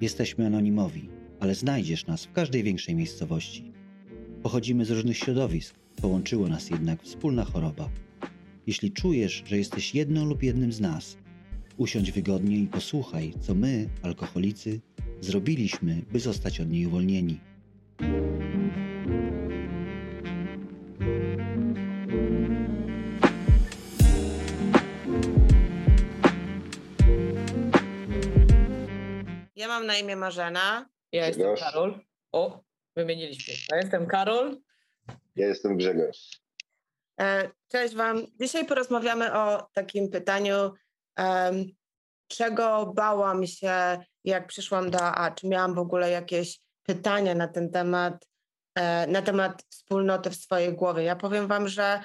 Jesteśmy anonimowi, ale znajdziesz nas w każdej większej miejscowości. Pochodzimy z różnych środowisk, połączyło nas jednak wspólna choroba. Jeśli czujesz, że jesteś jedną lub jednym z nas, usiądź wygodnie i posłuchaj, co my, alkoholicy, zrobiliśmy, by zostać od niej uwolnieni. Marzena. Ja jestem Grzegorz. Karol. O, wymieniliśmy. Ja jestem Karol. Ja jestem Grzegorz. E, Cześć Wam. Dzisiaj porozmawiamy o takim pytaniu, em, czego bałam się, jak przyszłam do AA. Czy miałam w ogóle jakieś pytania na ten temat, e, na temat wspólnoty w swojej głowie? Ja powiem Wam, że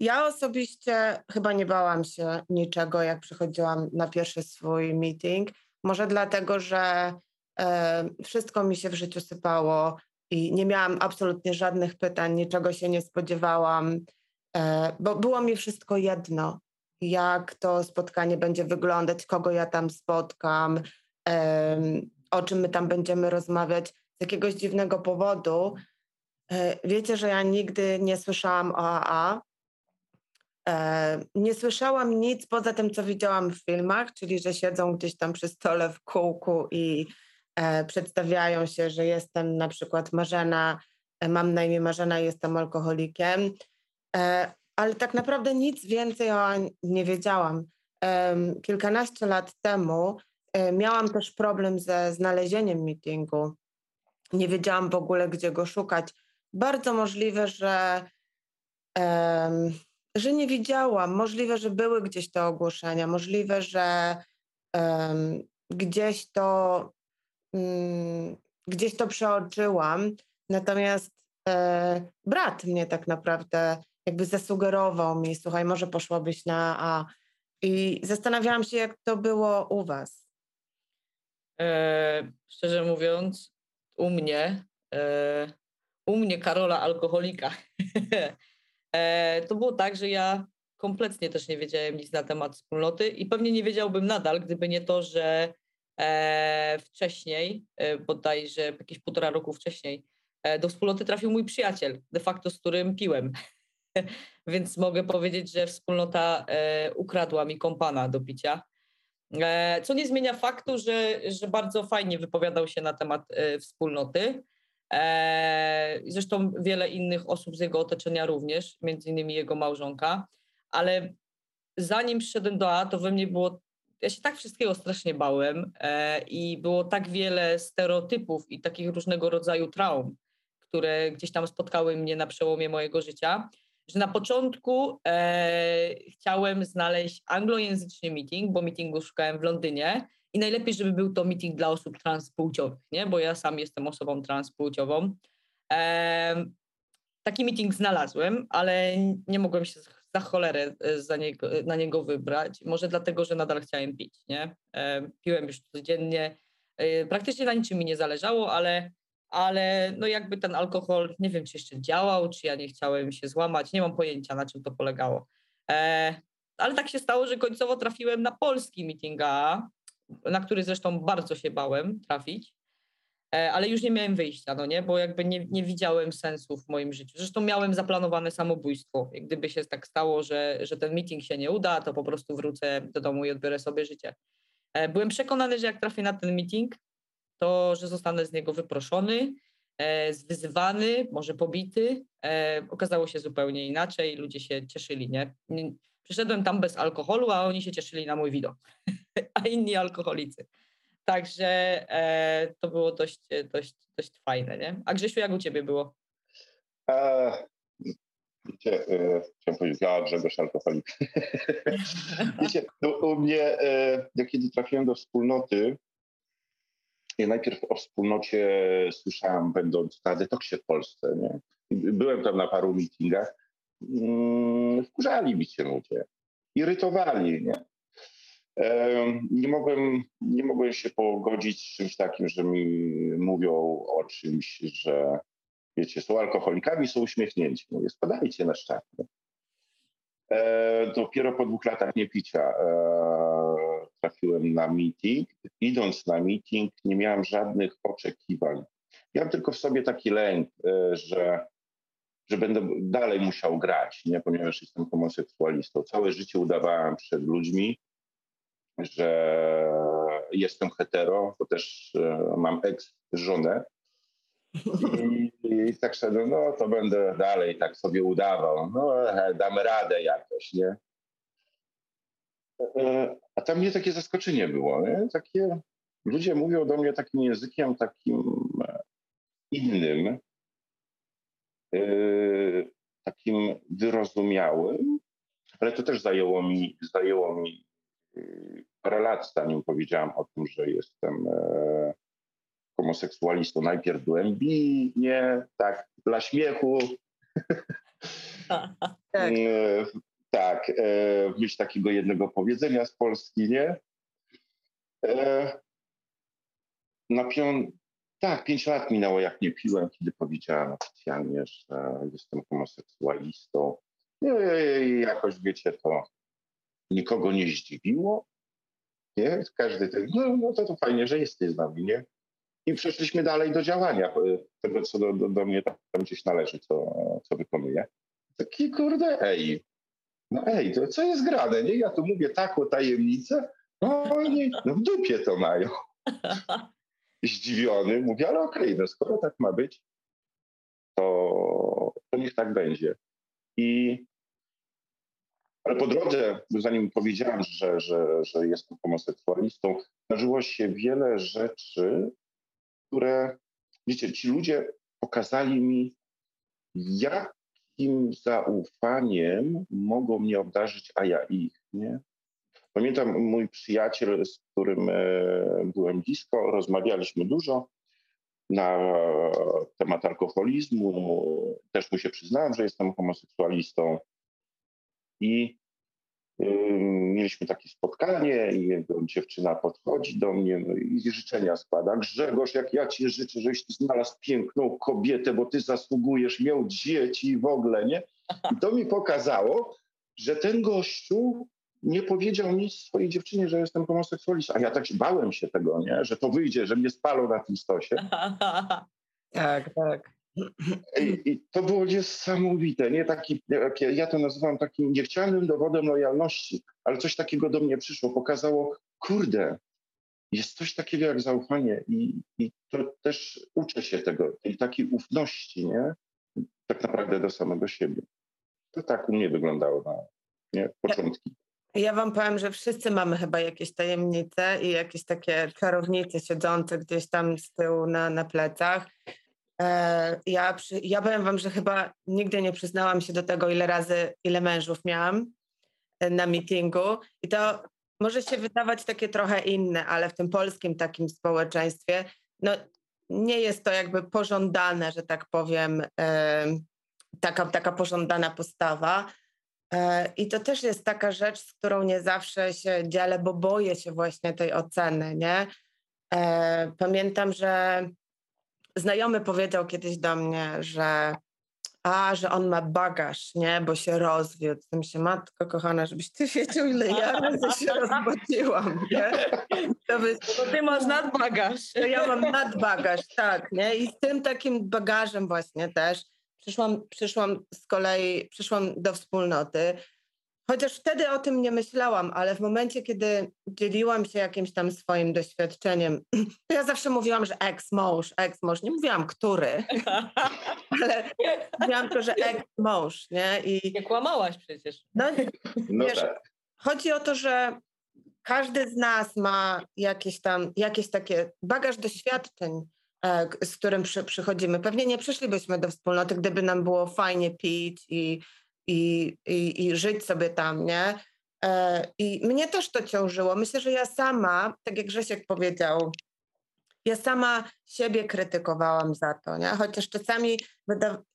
ja osobiście chyba nie bałam się niczego, jak przychodziłam na pierwszy swój meeting. Może dlatego, że wszystko mi się w życiu sypało i nie miałam absolutnie żadnych pytań, niczego się nie spodziewałam, e, bo było mi wszystko jedno, jak to spotkanie będzie wyglądać, kogo ja tam spotkam, o czym my tam będziemy rozmawiać. Z jakiegoś dziwnego powodu. e, Wiecie, że ja nigdy nie słyszałam o AA. E, Nie słyszałam nic poza tym, co widziałam w filmach, czyli że siedzą gdzieś tam przy stole w kółku i e, przedstawiają się, że jestem na przykład Marzena, e, mam na imię Marzena i jestem alkoholikiem, e, ale tak naprawdę nic więcej o nie wiedziałam. Kilkanaście lat temu e, miałam też problem ze znalezieniem meetingu. Nie wiedziałam w ogóle, gdzie go szukać. Bardzo możliwe, że że nie widziałam. Możliwe, że były gdzieś te ogłoszenia, możliwe, że gdzieś to gdzieś to przeoczyłam. Natomiast e, brat mnie tak naprawdę jakby zasugerował mi, słuchaj, może poszłabyś na A. I zastanawiałam się, jak to było u was. E, szczerze mówiąc, u mnie, e, u mnie Karola alkoholika, e, to było tak, że ja kompletnie też nie wiedziałem nic na temat wspólnoty i pewnie nie wiedziałbym nadal, gdyby nie to, że wcześniej, e, bodajże jakieś półtora roku wcześniej, e, do wspólnoty trafił mój przyjaciel, de facto z którym piłem. Więc mogę powiedzieć, że wspólnota e, ukradła mi kompana do picia. E, Co nie zmienia faktu, że, że bardzo fajnie wypowiadał się na temat e, wspólnoty. E, Zresztą wiele innych osób z jego otoczenia również, między innymi jego małżonka. Ale zanim przyszedłem do A, to we mnie było. Ja się tak wszystkiego strasznie bałem e, i było tak wiele stereotypów i takich różnego rodzaju traum, które gdzieś tam spotkały mnie na przełomie mojego życia, że na początku e, chciałem znaleźć anglojęzyczny meeting, bo meetingu szukałem w Londynie i najlepiej, żeby był to meeting dla osób transpłciowych, nie? bo ja sam jestem osobą transpłciową. E, taki meeting znalazłem, ale nie mogłem się za cholerę e, za niego, na niego wybrać. Może dlatego, że nadal chciałem pić. Nie? E, piłem już codziennie. E, praktycznie na niczym mi nie zależało, ale ale no jakby ten alkohol, nie wiem, czy jeszcze działał, czy ja nie chciałem się złamać, nie mam pojęcia, na czym to polegało. E, ale tak się stało, że końcowo trafiłem na polski meeting AA, na który zresztą bardzo się bałem trafić, e, ale już nie miałem wyjścia, no nie, bo jakby nie, nie widziałem sensu w moim życiu. Zresztą miałem zaplanowane samobójstwo. Gdyby się tak stało, że, że ten meeting się nie uda, to po prostu wrócę do domu i odbiorę sobie życie. E, byłem przekonany, że jak trafię na ten meeting, to że zostanę z niego wyproszony, e, zwyzywany, może pobity. E, okazało się zupełnie inaczej, ludzie się cieszyli? Nie- Przyszedłem tam bez alkoholu, a oni się cieszyli na mój widok, a inni alkoholicy. Także e, to było dość, dość, dość fajne, nie? A Grzesiu, jak u ciebie było? A, wiecie, e, chciałem powiedzieć, ja Grzegorz alkoholik. wiecie, no, u mnie, e, kiedy trafiłem do wspólnoty, ja najpierw o wspólnocie słyszałem, będąc na detoksie w Polsce. Nie? Byłem tam na paru meetingach. Mm, Wkurzali mi się ludzie, irytowali. Nie? Nie mogłem, nie mogłem się pogodzić z czymś takim, że mi mówią o czymś, że wiecie, są alkoholikami, są uśmiechnięci. Mówię, spadajcie na szczap. nie? E, dopiero po dwóch latach niepicia e, trafiłem na meeting. Idąc na meeting, nie miałem żadnych oczekiwań. Miałem tylko w sobie taki lęk, e, że, że będę dalej musiał grać, nie? ponieważ jestem homoseksualistą. Całe życie udawałem przed ludźmi, że jestem hetero, bo też e, mam ex-żonę. I, I, tak sobie, no to będę dalej tak sobie udawał. No, damy radę jakoś, nie? E, a tam mnie takie zaskoczenie było, nie? Takie, ludzie mówią do mnie takim językiem takim e, innym, takim wyrozumiałym, ale to też zajęło mi, zajęło mi lat, zanim powiedziałam o tym, że jestem e, homoseksualistą. Najpierw byłem bi, nie, tak, dla śmiechu. tak. E, tak, e, w myśl takiego jednego powiedzenia z Polski, nie? E, na pią... Tak, pięć lat minęło, jak nie piłem, kiedy powiedziałem oficjalnie, że jestem homoseksualistą. No I jakoś, wiecie, to nikogo nie zdziwiło. Nie? Każdy ten, no, no to, to fajnie, że jesteś z nami, nie? I przeszliśmy dalej do działania e, tego, co do, do, do mnie tam gdzieś należy, co, co wykonuję. Taki kurde, ej, no ej, to co jest grane, nie? Ja tu mówię taką tajemnicę, no oni no w dupie to mają. Zdziwiony, mówię, ale okej, okay, no skoro tak ma być, to, to niech tak będzie. I ale po drodze, zanim powiedziałem, że, że, że jestem homoseksualistą, zdarzyło się wiele rzeczy, które, wiecie, ci ludzie pokazali mi, jakim zaufaniem mogą mnie obdarzyć, a ja ich, nie? Pamiętam mój przyjaciel, z którym e, byłem blisko, rozmawialiśmy dużo na temat alkoholizmu. Też mu się przyznałem, że jestem homoseksualistą. I mieliśmy takie spotkanie i jego dziewczyna podchodzi do mnie no i życzenia składa. Grzegorz, jak ja ci życzę, żebyś ty znalazł piękną kobietę, bo ty zasługujesz, miał dzieci i w ogóle, nie? I to mi pokazało, że ten gościu nie powiedział nic swojej dziewczynie, że jestem homoseksualistą. A ja tak bałem się tego, nie? Że to wyjdzie, że mnie spalą na tym stosie. Tak, tak. I, to było niesamowite, nie? Taki, ja to nazywam takim niechcianym dowodem lojalności, ale coś takiego do mnie przyszło, pokazało, kurde, jest coś takiego jak zaufanie i, i to też uczę się tego, tej takiej ufności, nie? Tak naprawdę do samego siebie. To tak u mnie wyglądało na nie? początki. Ja wam powiem, że wszyscy mamy chyba jakieś tajemnice i jakieś takie czarownice siedzące gdzieś tam z tyłu na, na plecach. E, ja, ja powiem wam, że chyba nigdy nie przyznałam się do tego, ile razy, ile mężów miałam e, na meetingu. I to może się wydawać takie trochę inne, ale w tym polskim takim społeczeństwie, no nie jest to jakby pożądane, że tak powiem, e, taka, taka pożądana postawa. I to też jest taka rzecz, z którą nie zawsze się dzielę, bo boję się właśnie tej oceny, nie? Pamiętam, że znajomy powiedział kiedyś do mnie, że a, że on ma bagaż, nie, bo się rozwiódł. Tym się, matko kochana, żebyś ty wiedział, ile ja razy się rozwodziłam, nie? To by, bo ty masz nadbagaż. To ja mam nadbagaż, tak, nie? I z tym takim bagażem właśnie też przyszłam, przyszłam z kolei, przyszłam do wspólnoty, Chociaż wtedy o tym nie myślałam, ale w momencie, kiedy dzieliłam się jakimś tam swoim doświadczeniem, to ja zawsze mówiłam, że ex-mąż, ex-mąż. Nie mówiłam, który, ale mówiłam to, że ex-mąż, nie? I nie kłamałaś przecież. No, no wiesz, tak. Chodzi o to, że każdy z nas ma jakieś tam, jakieś takie bagaż doświadczeń, e, z którym przy, przychodzimy. Pewnie nie przyszlibyśmy do wspólnoty, gdyby nam było fajnie pić i i, i, i żyć sobie tam, nie? E, I mnie też to ciążyło. Myślę, że ja sama, tak jak Grzesiek powiedział, ja sama siebie krytykowałam za to, nie? Chociaż czasami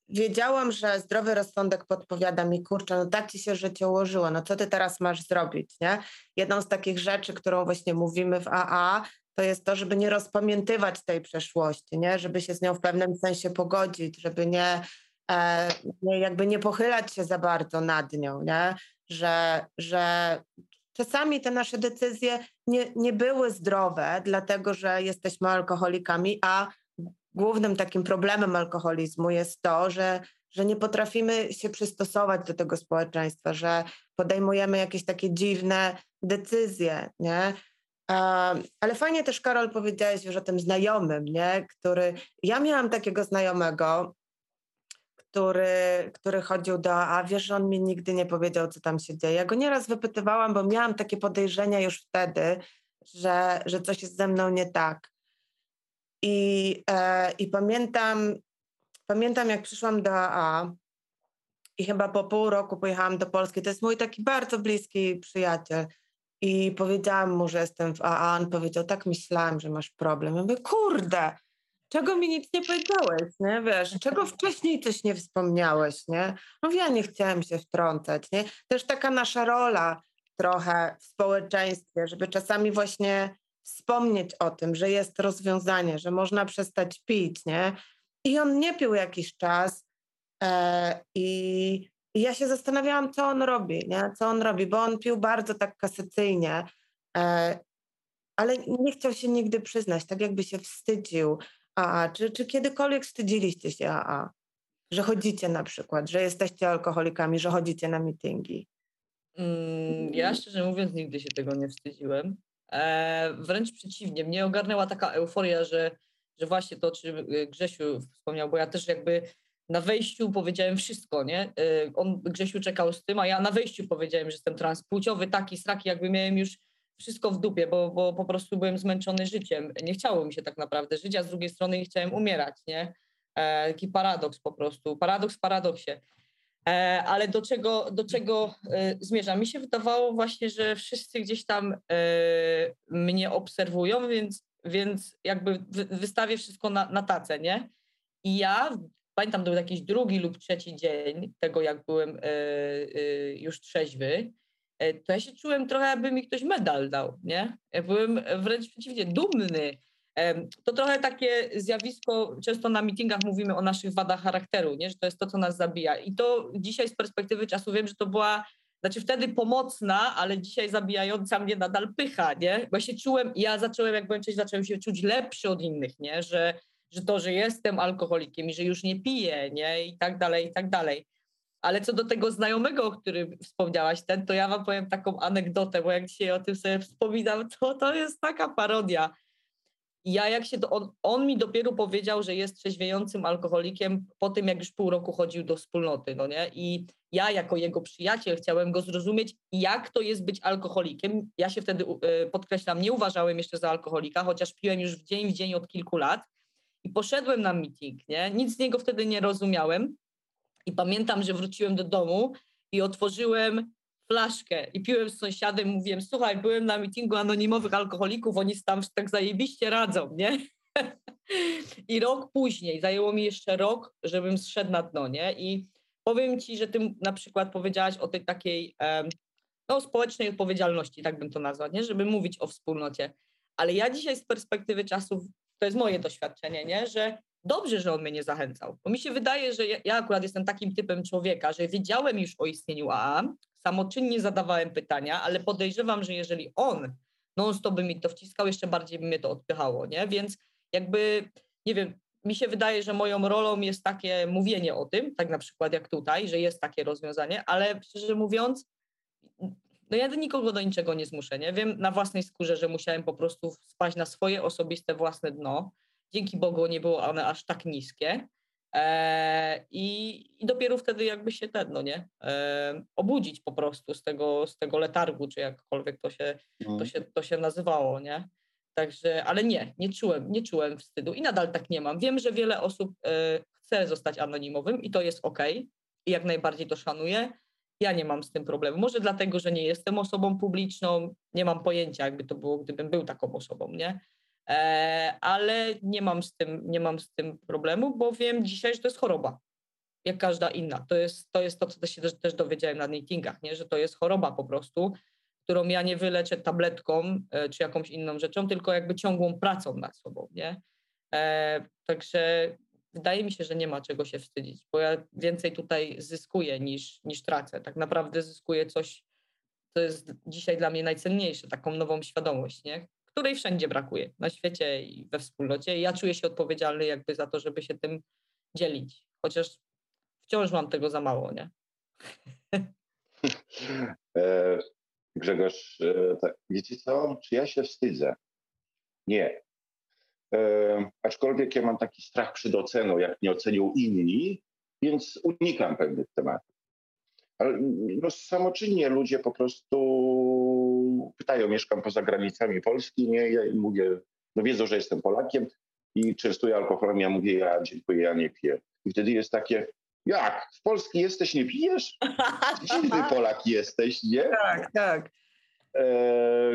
wiedziałam, że zdrowy rozsądek podpowiada mi, kurczę, no tak ci się życie ułożyło, no co ty teraz masz zrobić, nie? Jedną z takich rzeczy, którą właśnie mówimy w AA, to jest to, żeby nie rozpamiętywać tej przeszłości, nie? Żeby się z nią w pewnym sensie pogodzić, żeby nie jakby nie pochylać się za bardzo nad nią, nie? Że, że czasami te nasze decyzje nie, nie były zdrowe, dlatego że jesteśmy alkoholikami, a głównym takim problemem alkoholizmu jest to, że, że nie potrafimy się przystosować do tego społeczeństwa, że podejmujemy jakieś takie dziwne decyzje, nie? Ale fajnie też, Karol, powiedziałeś już o tym znajomym, nie? który. Ja miałam takiego znajomego, który, który chodził do a wiesz, że on mi nigdy nie powiedział, co tam się dzieje. Ja go nieraz wypytywałam, bo miałam takie podejrzenia już wtedy, że, że coś jest ze mną nie tak. I, e, i pamiętam, pamiętam, jak przyszłam do AA i chyba po pół roku pojechałam do Polski. To jest mój taki bardzo bliski przyjaciel. I powiedziałam mu, że jestem w AA. On powiedział, tak myślałam, że masz problem. Ja mówię, kurde, czego mi nic nie powiedziałeś, nie? Wiesz, czego wcześniej coś nie wspomniałeś, nie? No ja nie chciałem się wtrącać, nie? Też taka nasza rola trochę w społeczeństwie, żeby czasami właśnie wspomnieć o tym, że jest rozwiązanie, że można przestać pić, nie? I on nie pił jakiś czas e, i, i ja się zastanawiałam, co on robi, nie? Co on robi, bo on pił bardzo tak kasacyjnie, e, ale nie chciał się nigdy przyznać, tak jakby się wstydził. AA. Czy, czy kiedykolwiek wstydziliście się AA? Że chodzicie na przykład, że jesteście alkoholikami, że chodzicie na mityngi? Mm, ja szczerze mówiąc nigdy się tego nie wstydziłem. E, wręcz przeciwnie, mnie ogarnęła taka euforia, że, że właśnie to, czym e, Grzesiu wspomniał, bo ja też jakby na wejściu powiedziałem wszystko, nie? E, on, Grzesiu czekał z tym, a ja na wejściu powiedziałem, że jestem transpłciowy, taki, sraki, jakby miałem już wszystko w dupie, bo, bo po prostu byłem zmęczony życiem. Nie chciało mi się tak naprawdę żyć, a z drugiej strony nie chciałem umierać, nie? E, taki paradoks po prostu, paradoks w paradoksie. E, ale do czego, do czego e, zmierzam? Mi się wydawało właśnie, że wszyscy gdzieś tam e, mnie obserwują, więc, więc jakby wy, wystawię wszystko na, na tacę, nie? I ja, pamiętam, to był jakiś drugi lub trzeci dzień tego, jak byłem e, e, już trzeźwy, to ja się czułem trochę, jakby mi ktoś medal dał, nie? Ja byłem wręcz przeciwnie, dumny. To trochę takie zjawisko, często na meetingach mówimy o naszych wadach charakteru, nie? że to jest to, co nas zabija. I to dzisiaj z perspektywy czasu wiem, że to była, znaczy wtedy pomocna, ale dzisiaj zabijająca mnie nadal pycha, nie? Bo się czułem, ja zacząłem, jak byłem zacząłem się czuć lepszy od innych, nie? Że, że to, że jestem alkoholikiem i że już nie piję, nie? I tak dalej, i tak dalej. Ale co do tego znajomego, o którym wspomniałaś, ten, to ja wam powiem taką anegdotę, bo jak dzisiaj o tym sobie wspominam, to to jest taka parodia. Ja jak się, do, on, on mi dopiero powiedział, że jest trzeźwiejącym alkoholikiem po tym, jak już pół roku chodził do wspólnoty, no nie? I ja jako jego przyjaciel chciałem go zrozumieć, jak to jest być alkoholikiem. Ja się wtedy, y, podkreślam, nie uważałem jeszcze za alkoholika, chociaż piłem już w dzień w dzień od kilku lat. I poszedłem na meeting, nie? Nic z niego wtedy nie rozumiałem, i pamiętam, że wróciłem do domu i otworzyłem flaszkę i piłem z sąsiadem, mówiłem, słuchaj, byłem na mitingu anonimowych alkoholików, oni tam tak zajebiście radzą, nie? I rok później, zajęło mi jeszcze rok, żebym zszedł na dno, nie? I powiem ci, że ty na przykład powiedziałaś o tej takiej no, społecznej odpowiedzialności, tak bym to nazwał, nie? Żeby mówić o wspólnocie. Ale ja dzisiaj z perspektywy czasów, to jest moje doświadczenie, nie? Że dobrze, że on mnie nie zachęcał, bo mi się wydaje, że ja, ja akurat jestem takim typem człowieka, że wiedziałem już o istnieniu AA, samoczynnie zadawałem pytania, ale podejrzewam, że jeżeli on non-stop by mi to wciskał, jeszcze bardziej by mnie to odpychało, nie? Więc jakby, nie wiem, mi się wydaje, że moją rolą jest takie mówienie o tym, tak na przykład jak tutaj, że jest takie rozwiązanie, ale szczerze mówiąc, no ja nikogo do niczego nie zmuszę, nie? Wiem na własnej skórze, że musiałem po prostu spaść na swoje osobiste własne dno, Dzięki Bogu nie było one aż tak niskie. E, i, I dopiero wtedy jakby się ten, no nie, e, obudzić po prostu z tego, z tego letargu, czy jakkolwiek to się, no. to, się, to się nazywało, nie? Także, ale nie, nie czułem, nie czułem wstydu i nadal tak nie mam. Wiem, że wiele osób e, chce zostać anonimowym i to jest ok i jak najbardziej to szanuję. Ja nie mam z tym problemu. Może dlatego, że nie jestem osobą publiczną, nie mam pojęcia, jakby to było, gdybym był taką osobą, nie? E, ale nie mam, z tym, nie mam z tym problemu, bo wiem dzisiaj, że to jest choroba, jak każda inna. To jest to, jest to co się też, też dowiedziałem na meetingach, nie? że to jest choroba po prostu, którą ja nie wyleczę tabletką e, czy jakąś inną rzeczą, tylko jakby ciągłą pracą nad sobą. Nie? E, także wydaje mi się, że nie ma czego się wstydzić, bo ja więcej tutaj zyskuję niż, niż tracę. Tak naprawdę zyskuję coś, to jest dzisiaj dla mnie najcenniejsze, taką nową świadomość, nie? Której wszędzie brakuje, na świecie i we wspólnocie. Ja czuję się odpowiedzialny jakby za to, żeby się tym dzielić, chociaż wciąż mam tego za mało, nie? E, Grzegorz, e, tak, wiecie co? Czy ja się wstydzę? Nie. E, aczkolwiek ja mam taki strach przed oceną, jak nie ocenią inni, więc unikam pewnych tematów. Ale no, samoczynnie ludzie po prostu pytają, mieszkam poza granicami Polski, nie? Ja im mówię, no wiedzą, że jestem Polakiem i częstuję alkoholem, ja mówię, ja dziękuję, ja nie piję. I wtedy jest takie, jak? Z Polski jesteś, nie pijesz? Dziwny Polak jesteś, nie? Tak, tak. E,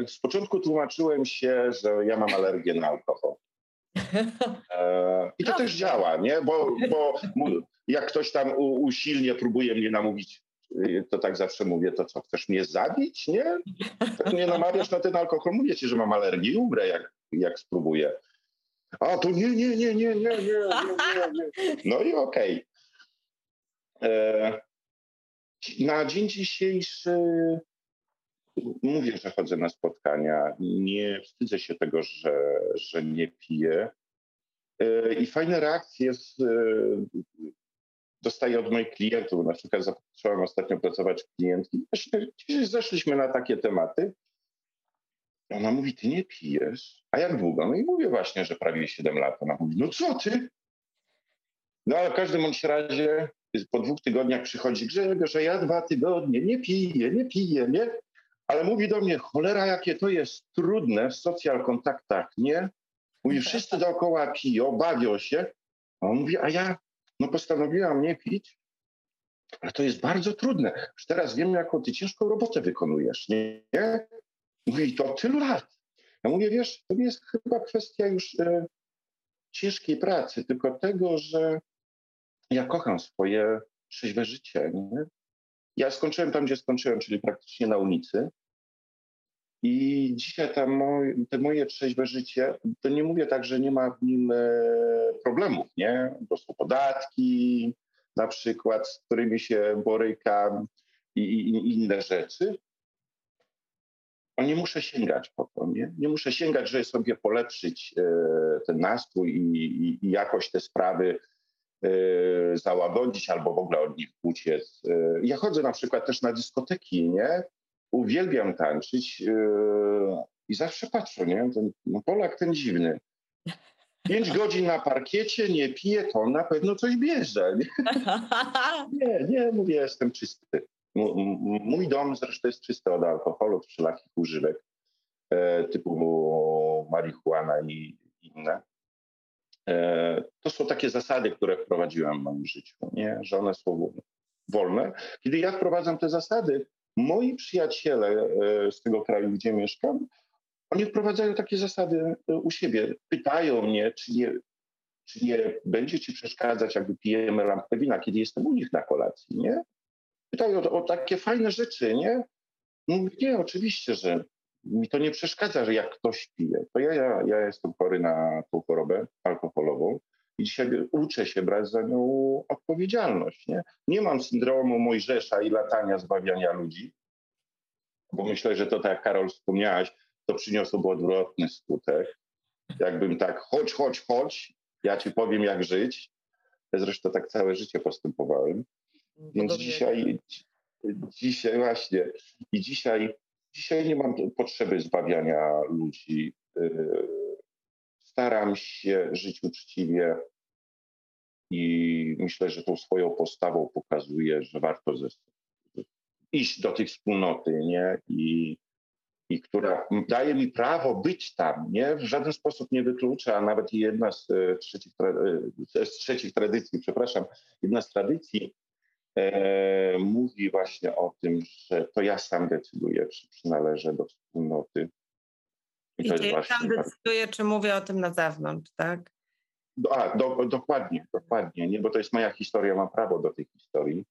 z początku tłumaczyłem się, że ja mam alergię na alkohol. E, I to też działa, nie? Bo, bo jak ktoś tam usilnie próbuje mnie namówić, to tak zawsze mówię, to co, chcesz mnie zabić, nie? Tak mnie namawiasz na ten alkohol, mówię ci, że mam alergię i umrę, jak, jak spróbuję. A, to nie, nie, nie, nie, nie, nie, nie, nie. No i okej. Okay. Na dzień dzisiejszy mówię, że chodzę na spotkania. Nie wstydzę się tego, że, że nie piję. E, I fajne reakcje z, e, dostaję od moich klientów. Na przykład zacząłem ostatnio pracować klientki. Zeszliśmy na takie tematy. Ona mówi, ty nie pijesz. A jak długo? No i mówię właśnie, że prawie 7 lat. Ona mówi, no co ty? No ale w każdym bądź razie po dwóch tygodniach przychodzi Grzegorz, że ja dwa tygodnie nie piję, nie piję, nie? ale mówi do mnie, cholera, jakie to jest trudne w social kontaktach, nie? Mówi, wszyscy dookoła piją, bawią się. A on mówi, a ja no postanowiłam nie pić, ale to jest bardzo trudne. Już teraz wiem, jaką ty ciężką robotę wykonujesz, nie? Mówi, to tylu lat. Ja mówię, wiesz, to jest chyba kwestia już e, ciężkiej pracy, tylko tego, że ja kocham swoje trzeźwe życie, nie? Ja skończyłem tam, gdzie skończyłem, czyli praktycznie na ulicy. I dzisiaj ta moj, te moje trzeźwe życie, to nie mówię tak, że nie ma w nim e, problemów, nie? Po prostu podatki na przykład, z którymi się borykam i, i, inne rzeczy. A nie muszę sięgać po to, nie? Nie muszę sięgać, żeby sobie polepszyć e, ten nastrój i, i, i jakoś te sprawy e, załagodzić albo w ogóle od nich uciec. Ja chodzę na przykład też na dyskoteki, nie? Uwielbiam tańczyć yy, i zawsze patrzę, nie? Ten no Polak ten dziwny. Pięć godzin na parkiecie, nie pije, to on na pewno coś bierze. Nie, nie, nie mówię, jestem czysty. mój dom zresztą jest czysty od alkoholu, wszelakich używek e, typu marihuana i inne. E, to są takie zasady, które wprowadziłem w moim życiu, nie? że one są wolne. Kiedy ja wprowadzam te zasady, Moi przyjaciele e, z tego kraju, gdzie mieszkam, oni wprowadzają takie zasady e, u siebie. Pytają mnie, czy nie, czy nie będzie ci przeszkadzać, jakby pijemy lampkę wina, kiedy jestem u nich na kolacji, nie? Pytają o, o takie fajne rzeczy, nie? Mówię, nie, oczywiście, że mi to nie przeszkadza, że jak ktoś pije. To ja, ja, ja jestem chory na tą chorobę alkoholową i dzisiaj uczę się brać za nią odpowiedzialność. Nie, nie mam syndromu Mojżesza i latania zbawiania ludzi, bo myślę, że to tak jak Karol wspomniałaś, to przyniosłoby odwrotny skutek. Jakbym tak, chodź, chodź, chodź, ja ci powiem jak żyć. Zresztą tak całe życie postępowałem. Więc dzisiaj, dzisiaj właśnie, i dzisiaj, dzisiaj nie mam potrzeby zbawiania ludzi. Y, staram się żyć uczciwie i myślę, że tą swoją postawą pokazuje, że warto ze, iść do tej wspólnoty, nie? I, i która daje mi prawo być tam, nie? W żaden sposób nie wyklucza, a nawet jedna z e, trzecich, e, z trzecich tradycji, przepraszam, jedna z tradycji e, mówi właśnie o tym, że to ja sam decyduję, czy przynależę do wspólnoty. I, I to ja sam decyduję, czy mówię o tym na zewnątrz, tak? A, do, dokładnie, dokładnie, nie? bo to jest moja historia, mam prawo do tej historii.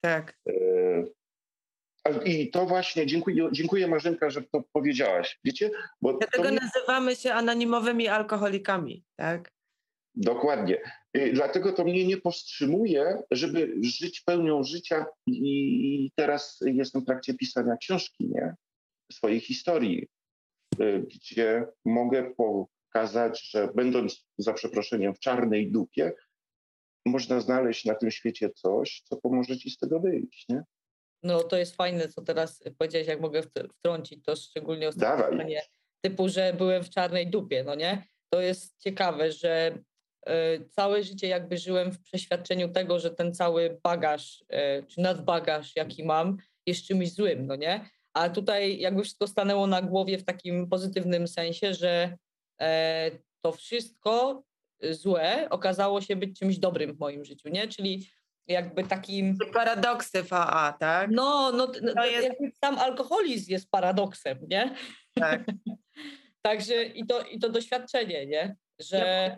Tak. E, I to właśnie, dziękuję, dziękuję Marzenka, że to powiedziałaś. Wiecie? Bo Dlatego nazywamy się anonimowymi alkoholikami, tak? Dokładnie. Y, dlatego to mnie nie powstrzymuje, żeby żyć pełnią życia i teraz jestem w trakcie pisania książki, nie? Swojej historii, y, gdzie mogę pokazać, że będąc za przeproszeniem w czarnej dupie, można znaleźć na tym świecie coś, co pomoże ci z tego wyjść, nie? No to jest fajne, co teraz powiedziałeś, jak mogę wtrącić, to szczególnie ostatnie typu, że byłem w czarnej dupie, no nie? To jest ciekawe, że y, całe życie jakby żyłem w przeświadczeniu tego, że ten cały bagaż, y, czy nadbagaż, jaki mam, jest czymś złym, no nie? A tutaj jakby wszystko stanęło na głowie w takim pozytywnym sensie, że to wszystko złe okazało się być czymś dobrym w moim życiu, nie? Czyli jakby takim... Paradoksy w AA, tak? No, no to jest... sam alkoholizm jest paradoksem, nie? Tak. Także i to, i to doświadczenie, nie? Że...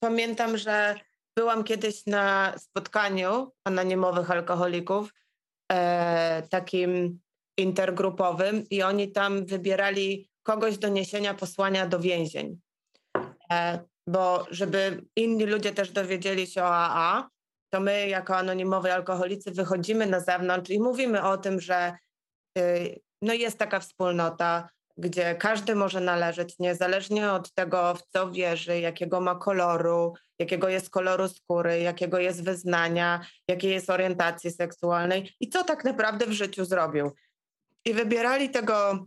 pamiętam, że byłam kiedyś na spotkaniu anonimowych alkoholików, e, takim intergrupowym i oni tam wybierali kogoś do niesienia posłania do więzień. E, bo żeby inni ludzie też dowiedzieli się o AA, to my jako anonimowi alkoholicy wychodzimy na zewnątrz i mówimy o tym, że y, no jest taka wspólnota, gdzie każdy może należeć, niezależnie od tego, w co wierzy, jakiego ma koloru, jakiego jest koloru skóry, jakiego jest wyznania, jakiej jest orientacji seksualnej i co tak naprawdę w życiu zrobił. I wybierali tego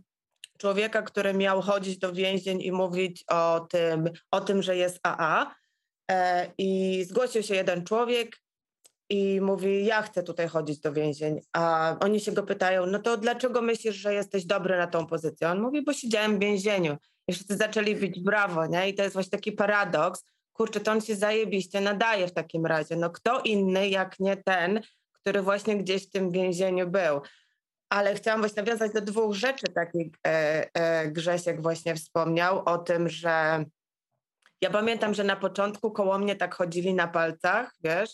człowieka, który miał chodzić do więzień i mówić o tym, o tym że jest AA. E, I zgłosił się jeden człowiek i mówi: Ja chcę tutaj chodzić do więzień. A oni się go pytają: No to dlaczego myślisz, że jesteś dobry na tą pozycję? On mówi: Bo siedziałem w więzieniu. I wszyscy zaczęli bić brawo, nie? I to jest właśnie taki paradoks. Kurczę, to on się zajebiście nadaje w takim razie. No kto inny, jak nie ten, który właśnie gdzieś w tym więzieniu był. Ale chciałam właśnie nawiązać do dwóch rzeczy, takich e, e, Grzesiek właśnie wspomniał o tym, że ja pamiętam, że na początku koło mnie tak chodzili na palcach, wiesz,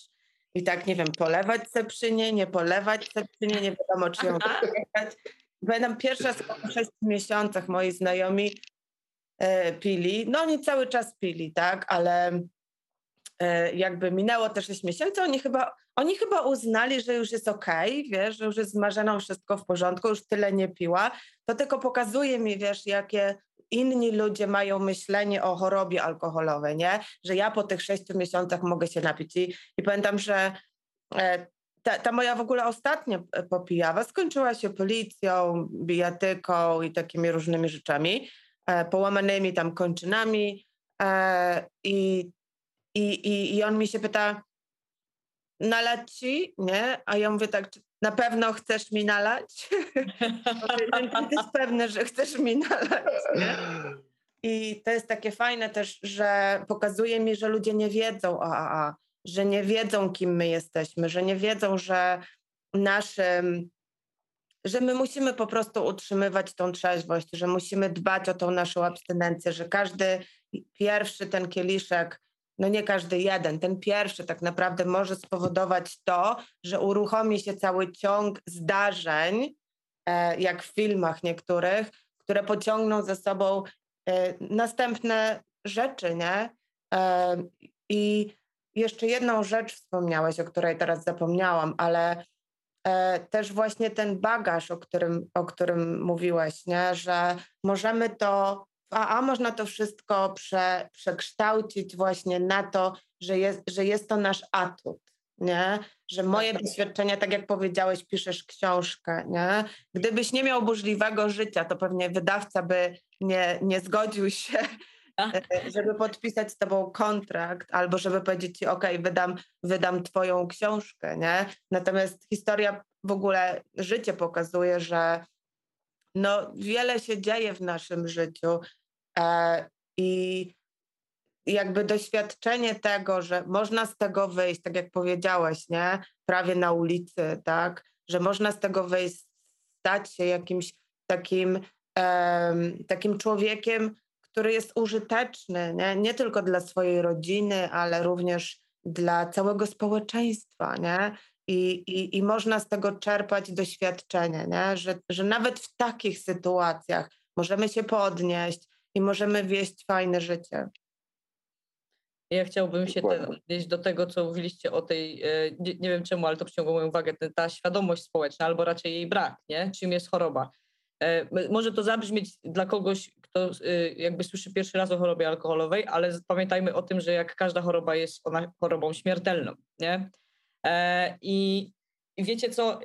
i tak, nie wiem, polewać se przy niej, nie polewać se przy niej, nie wiadomo, czy ją wyjechać. Pamiętam pierwszy raz po sześciu miesiącach moi znajomi e, pili, no oni cały czas pili, tak, ale jakby minęło te sześć miesięcy, oni chyba, oni chyba uznali, że już jest okej, okay, wiesz, że już jest z Marzeną wszystko w porządku, już tyle nie piła, to tylko pokazuje mi, wiesz, jakie inni ludzie mają myślenie o chorobie alkoholowej, nie? Że ja po tych sześciu miesiącach mogę się napić. I, i pamiętam, że e, ta, ta, moja w ogóle ostatnia e, popijawa skończyła się policją, bijatyką i takimi różnymi rzeczami, e, połamanymi tam kończynami. i, i, I on mi się pyta, nalać ci, nie? A ja mówię tak, na pewno chcesz mi nalać? Jesteś pewny, że chcesz mi nalać, nie? I to jest takie fajne też, że pokazuje mi, że ludzie nie wiedzą o AA, że nie wiedzą, kim my jesteśmy, że nie wiedzą, że naszym, że my musimy po prostu utrzymywać tą trzeźwość, że musimy dbać o tą naszą abstynencję, że każdy pierwszy ten kieliszek no nie każdy jeden, ten pierwszy tak naprawdę może spowodować to, że uruchomi się cały ciąg zdarzeń, e, jak w filmach niektórych, które pociągną za sobą e, następne rzeczy, nie? E, I jeszcze jedną rzecz wspomniałeś, o której teraz zapomniałam, ale też właśnie ten bagaż, o którym, o którym mówiłeś, nie? że możemy to AA można to wszystko prze, przekształcić właśnie na to, że jest, że jest to nasz atut, nie? Że moje tak. doświadczenia, tak jak powiedziałeś, piszesz książkę, nie? Gdybyś nie miał burzliwego życia, to pewnie wydawca by nie, nie zgodził się, tak. e, żeby podpisać z tobą kontrakt, albo żeby powiedzieć ci, ok, wydam, wydam twoją książkę, nie? Natomiast historia w ogóle, życie pokazuje, że no, wiele się dzieje w naszym życiu, E, I jakby doświadczenie tego, że można z tego wyjść, tak jak powiedziałeś, nie? Prawie na ulicy, tak? Że można z tego wyjść, stać się jakimś takim, um, takim człowiekiem, który jest użyteczny, nie? nie tylko dla swojej rodziny, ale również dla całego społeczeństwa, nie? I, i, i można z tego czerpać doświadczenie, nie? Że, że nawet w takich sytuacjach możemy się podnieść, i możemy wieść fajne życie. Ja chciałbym się odnieść do tego, co mówiliście o tej, e, nie, nie wiem czemu, ale to przyciągło moją uwagę, ta świadomość społeczna, albo raczej jej brak, nie? Czym jest choroba. E, może to zabrzmieć dla kogoś, kto jakby słyszy pierwszy raz o chorobie alkoholowej, ale pamiętajmy o tym, że jak każda choroba jest ona chorobą śmiertelną, nie? I, i wiecie co,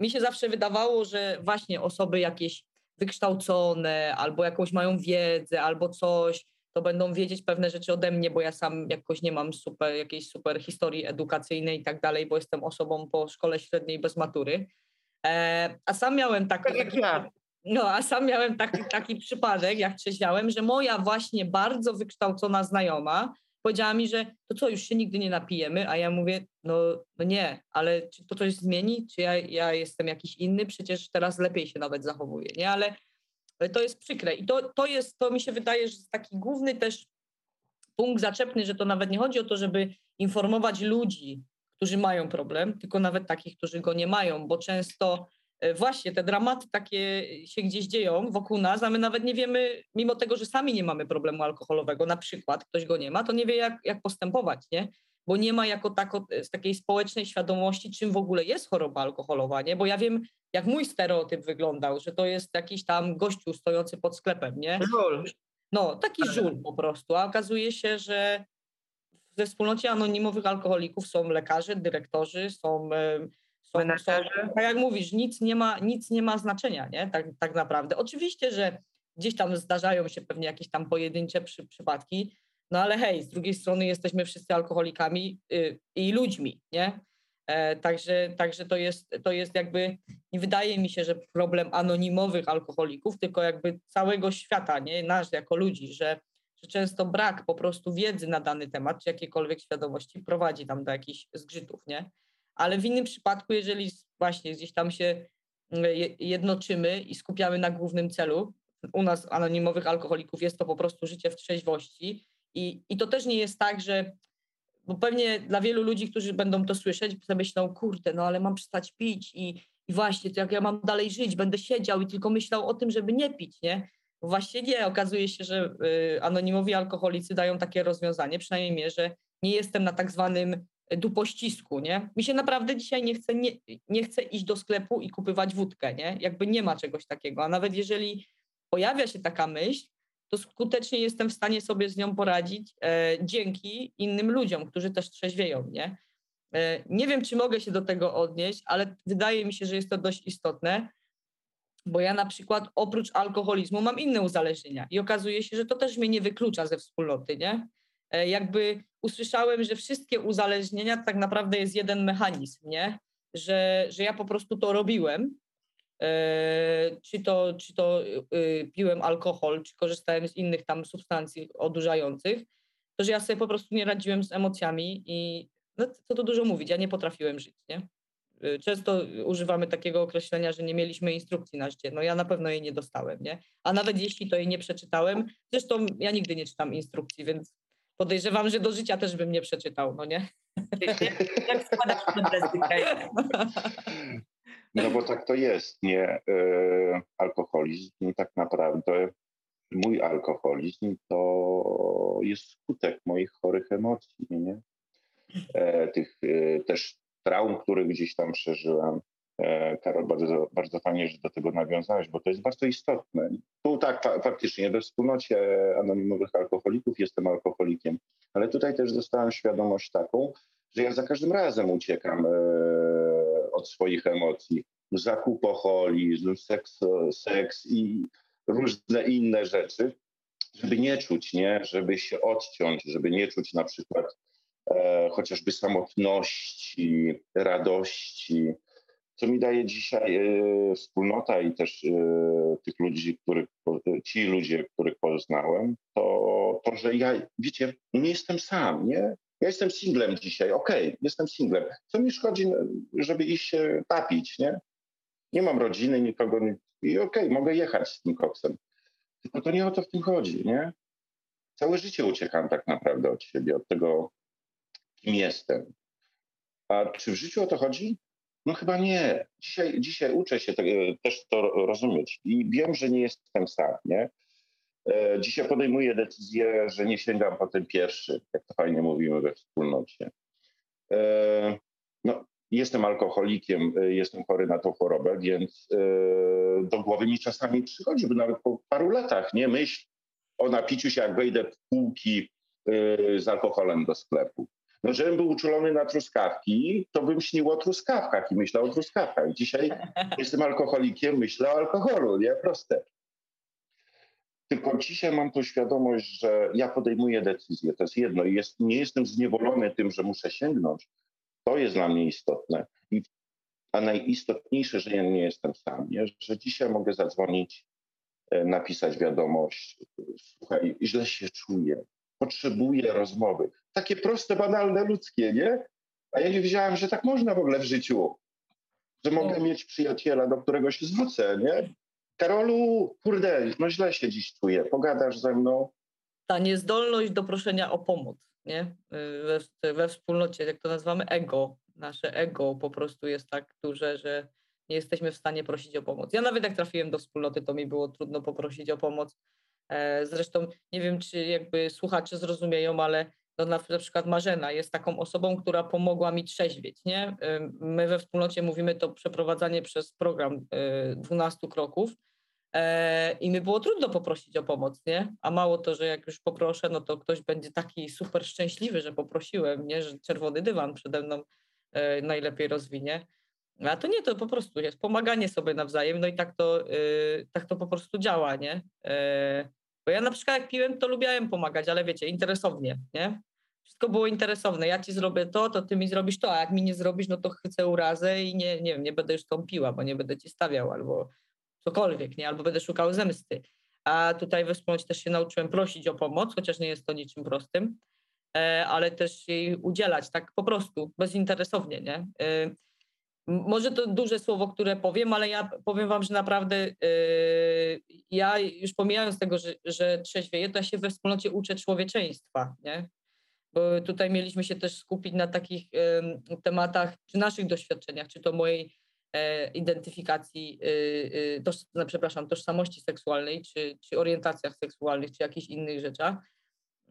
mi się zawsze wydawało, że właśnie osoby jakieś wykształcone, albo jakąś mają wiedzę, albo coś, to będą wiedzieć pewne rzeczy ode mnie, bo ja sam jakoś nie mam super, jakiejś super historii edukacyjnej i tak dalej, bo jestem osobą po szkole średniej bez matury. E, a sam miałem taki, tak taki no, a sam miałem taki, taki przypadek, jak trzeźwiałem, że moja właśnie bardzo wykształcona znajoma powiedziała mi, że to co, już się nigdy nie napijemy, a ja mówię, no, no nie, ale czy to coś zmieni? Czy ja, ja jestem jakiś inny? Przecież teraz lepiej się nawet zachowuję, nie? Ale to jest przykre i to, to jest, to mi się wydaje, że jest taki główny też punkt zaczepny, że to nawet nie chodzi o to, żeby informować ludzi, którzy mają problem, tylko nawet takich, którzy go nie mają, bo często E, właśnie te dramaty takie się gdzieś dzieją wokół nas, a my nawet nie wiemy, mimo tego, że sami nie mamy problemu alkoholowego, na przykład ktoś go nie ma, to nie wie, jak, jak postępować, nie? Bo nie ma jako tako, z takiej społecznej świadomości, czym w ogóle jest choroba alkoholowa, nie? Bo ja wiem, jak mój stereotyp wyglądał, że to jest jakiś tam gościu stojący pod sklepem, nie? Żul. No, taki żul po prostu, a okazuje się, że we wspólnocie anonimowych alkoholików są lekarze, dyrektorzy, są są, tak jak mówisz, nic nie ma, nic nie ma znaczenia, nie? Tak, tak naprawdę. Oczywiście, że gdzieś tam zdarzają się pewnie jakieś tam pojedyncze przy, przypadki, no ale hej, z drugiej strony jesteśmy wszyscy alkoholikami y, i ludźmi, nie? E, także, także to, jest, to jest jakby, nie wydaje mi się, że problem anonimowych alkoholików, tylko jakby całego świata, nie? Nasz jako ludzi, że, że często brak po prostu wiedzy na dany temat, czy jakiejkolwiek świadomości prowadzi tam do jakichś zgrzytów, nie? Ale w innym przypadku, jeżeli właśnie gdzieś tam się mm, jednoczymy i skupiamy na głównym celu, u nas anonimowych alkoholików jest to po prostu życie w trzeźwości i, i to też nie jest tak, że bo pewnie dla wielu ludzi, którzy będą to słyszeć, myślą, kurde, no ale mam przestać pić i, i właśnie, to jak ja mam dalej żyć, będę siedział i tylko myślał o tym, żeby nie pić, nie? Właśnie nie, okazuje się, że y, anonimowi alkoholicy dają takie rozwiązanie, przynajmniej mnie, że nie jestem na tak zwanym dupościsku, nie? Mi się naprawdę dzisiaj nie chce, nie, nie chce iść do sklepu i kupywać wódkę, nie? Jakby nie ma czegoś takiego, a nawet jeżeli pojawia się taka myśl, to skutecznie jestem w stanie sobie z nią poradzić e, dzięki innym ludziom, którzy też trzeźwieją, nie? E, nie wiem, czy mogę się do tego odnieść, ale wydaje mi się, że jest to dość istotne, bo ja na przykład oprócz alkoholizmu mam inne uzależnienia i okazuje się, że to też mnie nie wyklucza ze wspólnoty, nie? E, jakby usłyszałem, że wszystkie uzależnienia tak naprawdę jest jeden mechanizm, nie? Że, że ja po prostu to robiłem. E, czy to, czy to y, piłem alkohol, czy korzystałem z innych tam substancji odurzających, to że ja sobie po prostu nie radziłem z emocjami i no, co tu dużo mówić, ja nie potrafiłem żyć, nie? E, często używamy takiego określenia, że nie mieliśmy instrukcji na życie. No ja na pewno jej nie dostałem, nie? A nawet jeśli to jej nie przeczytałem, zresztą ja nigdy nie czytam instrukcji, więc podejrzewam, że do życia też bym nie przeczytał, no nie? Jak No bo tak to jest, nie? E, alkoholizm tak naprawdę, mój alkoholizm to jest skutek moich chorych emocji, nie? E, tych e, też traum, które gdzieś tam przeżyłem. E, Karol, bardzo, bardzo fajnie, że do tego nawiązałeś, bo to jest bardzo istotne. Tu tak, fa faktycznie, we wspólnocie anonimowych alkoholików jestem alkoholikiem, ale tutaj też dostałem świadomość taką, że ja za każdym razem uciekam e, od swoich emocji. Zakupoholizm, seks, seks i różne inne rzeczy, żeby nie czuć, nie? żeby się odciąć, żeby nie czuć na przykład e, chociażby samotności, radości, co mi daje dzisiaj e, wspólnota i też e, tych ludzi, których, ci ludzie, których poznałem, to, to, że ja, wiecie, nie jestem sam, nie? Ja jestem singlem dzisiaj, okej, okay, jestem singlem. Co mi szkodzi, żeby iść się tapić, nie? Nie mam rodziny, nikogo, i okej, okay, mogę jechać z tym koksem. Tylko to nie o to w tym chodzi, nie? Całe życie uciekam tak naprawdę od siebie, od tego, kim jestem. A czy w życiu o to chodzi? No chyba nie. Dzisiaj, dzisiaj uczę się te, też to rozumieć i wiem, że nie jestem sam, nie? E, dzisiaj podejmuję decyzję, że nie sięgam po ten pierwszy, jak to fajnie mówimy we wspólnocie. E, no, jestem alkoholikiem, e, jestem chory na tą chorobę, więc do głowy mi czasami przychodzi, by nawet po paru latach, nie myśl o napiciu się, jak wejdę w półki z alkoholem do sklepu. No, żebym był uczulony na truskawki, to bym śnił o truskawkach i myślał o truskawkach. Dzisiaj jestem alkoholikiem, myślę o alkoholu, nie? Proste. Tylko dzisiaj mam tą świadomość, że ja podejmuję decyzję. To jest jedno. I jest, nie jestem zniewolony tym, że muszę sięgnąć. To jest dla mnie istotne. I, a najistotniejsze, że ja nie jestem sam. Nie? Że dzisiaj mogę zadzwonić, e, napisać wiadomość. Słuchaj, źle się czuję. Potrzebuję rozmowy. Takie proste, banalne, ludzkie, nie? A ja nie wiedziałem, że tak można w ogóle w życiu. Że mogę mieć przyjaciela, do którego się zwrócę, nie? Karolu, kurde, no źle się dziś czuję, pogadasz ze mną? Ta niezdolność do proszenia o pomoc, nie? We, we wspólnocie, jak to nazywamy, ego. Nasze ego po prostu jest tak duże, że nie jesteśmy w stanie prosić o pomoc. Ja nawet jak trafiłem do wspólnoty, to mi było trudno poprosić o pomoc. E, zresztą nie wiem, czy jakby słuchacze zrozumieją, ale no na, przykład Marzena jest taką osobą, która pomogła mi trzeźwieć, nie? My we wspólnocie mówimy to przeprowadzanie przez program 12 y, kroków e, i mi było trudno poprosić o pomoc, nie? A mało to, że jak już poproszę, no to ktoś będzie taki super szczęśliwy, że poprosiłem, nie? Że czerwony dywan przede mną e, najlepiej rozwinie. A to nie, to po prostu jest pomaganie sobie nawzajem, no i tak to, y, tak to po prostu działa, nie? E, bo ja na przykład jak piłem, to lubiałem pomagać, ale wiecie, interesownie, nie? Wszystko było interesowne. Ja ci zrobię to, to ty mi zrobisz to, a jak mi nie zrobisz, no to chcę urazę i nie, nie wiem, nie będę już tą piła, bo nie będę ci stawiał albo cokolwiek, nie? Albo będę szukał zemsty. A tutaj we wspólnocie też się nauczyłem prosić o pomoc, chociaż nie jest to niczym prostym, e, ale też jej udzielać tak po prostu, bezinteresownie, nie? E, może to duże słowo, które powiem, ale ja powiem wam, że naprawdę yy, ja już pomijając tego, że, że trzeźwieję, to ja się we wspólnocie uczę człowieczeństwa, nie? Bo tutaj mieliśmy się też skupić na takich tematach, czy naszych doświadczeniach, czy to mojej yy, identyfikacji, toż, no, przepraszam, tożsamości seksualnej, czy, czy orientacjach seksualnych, czy jakichś innych rzeczach.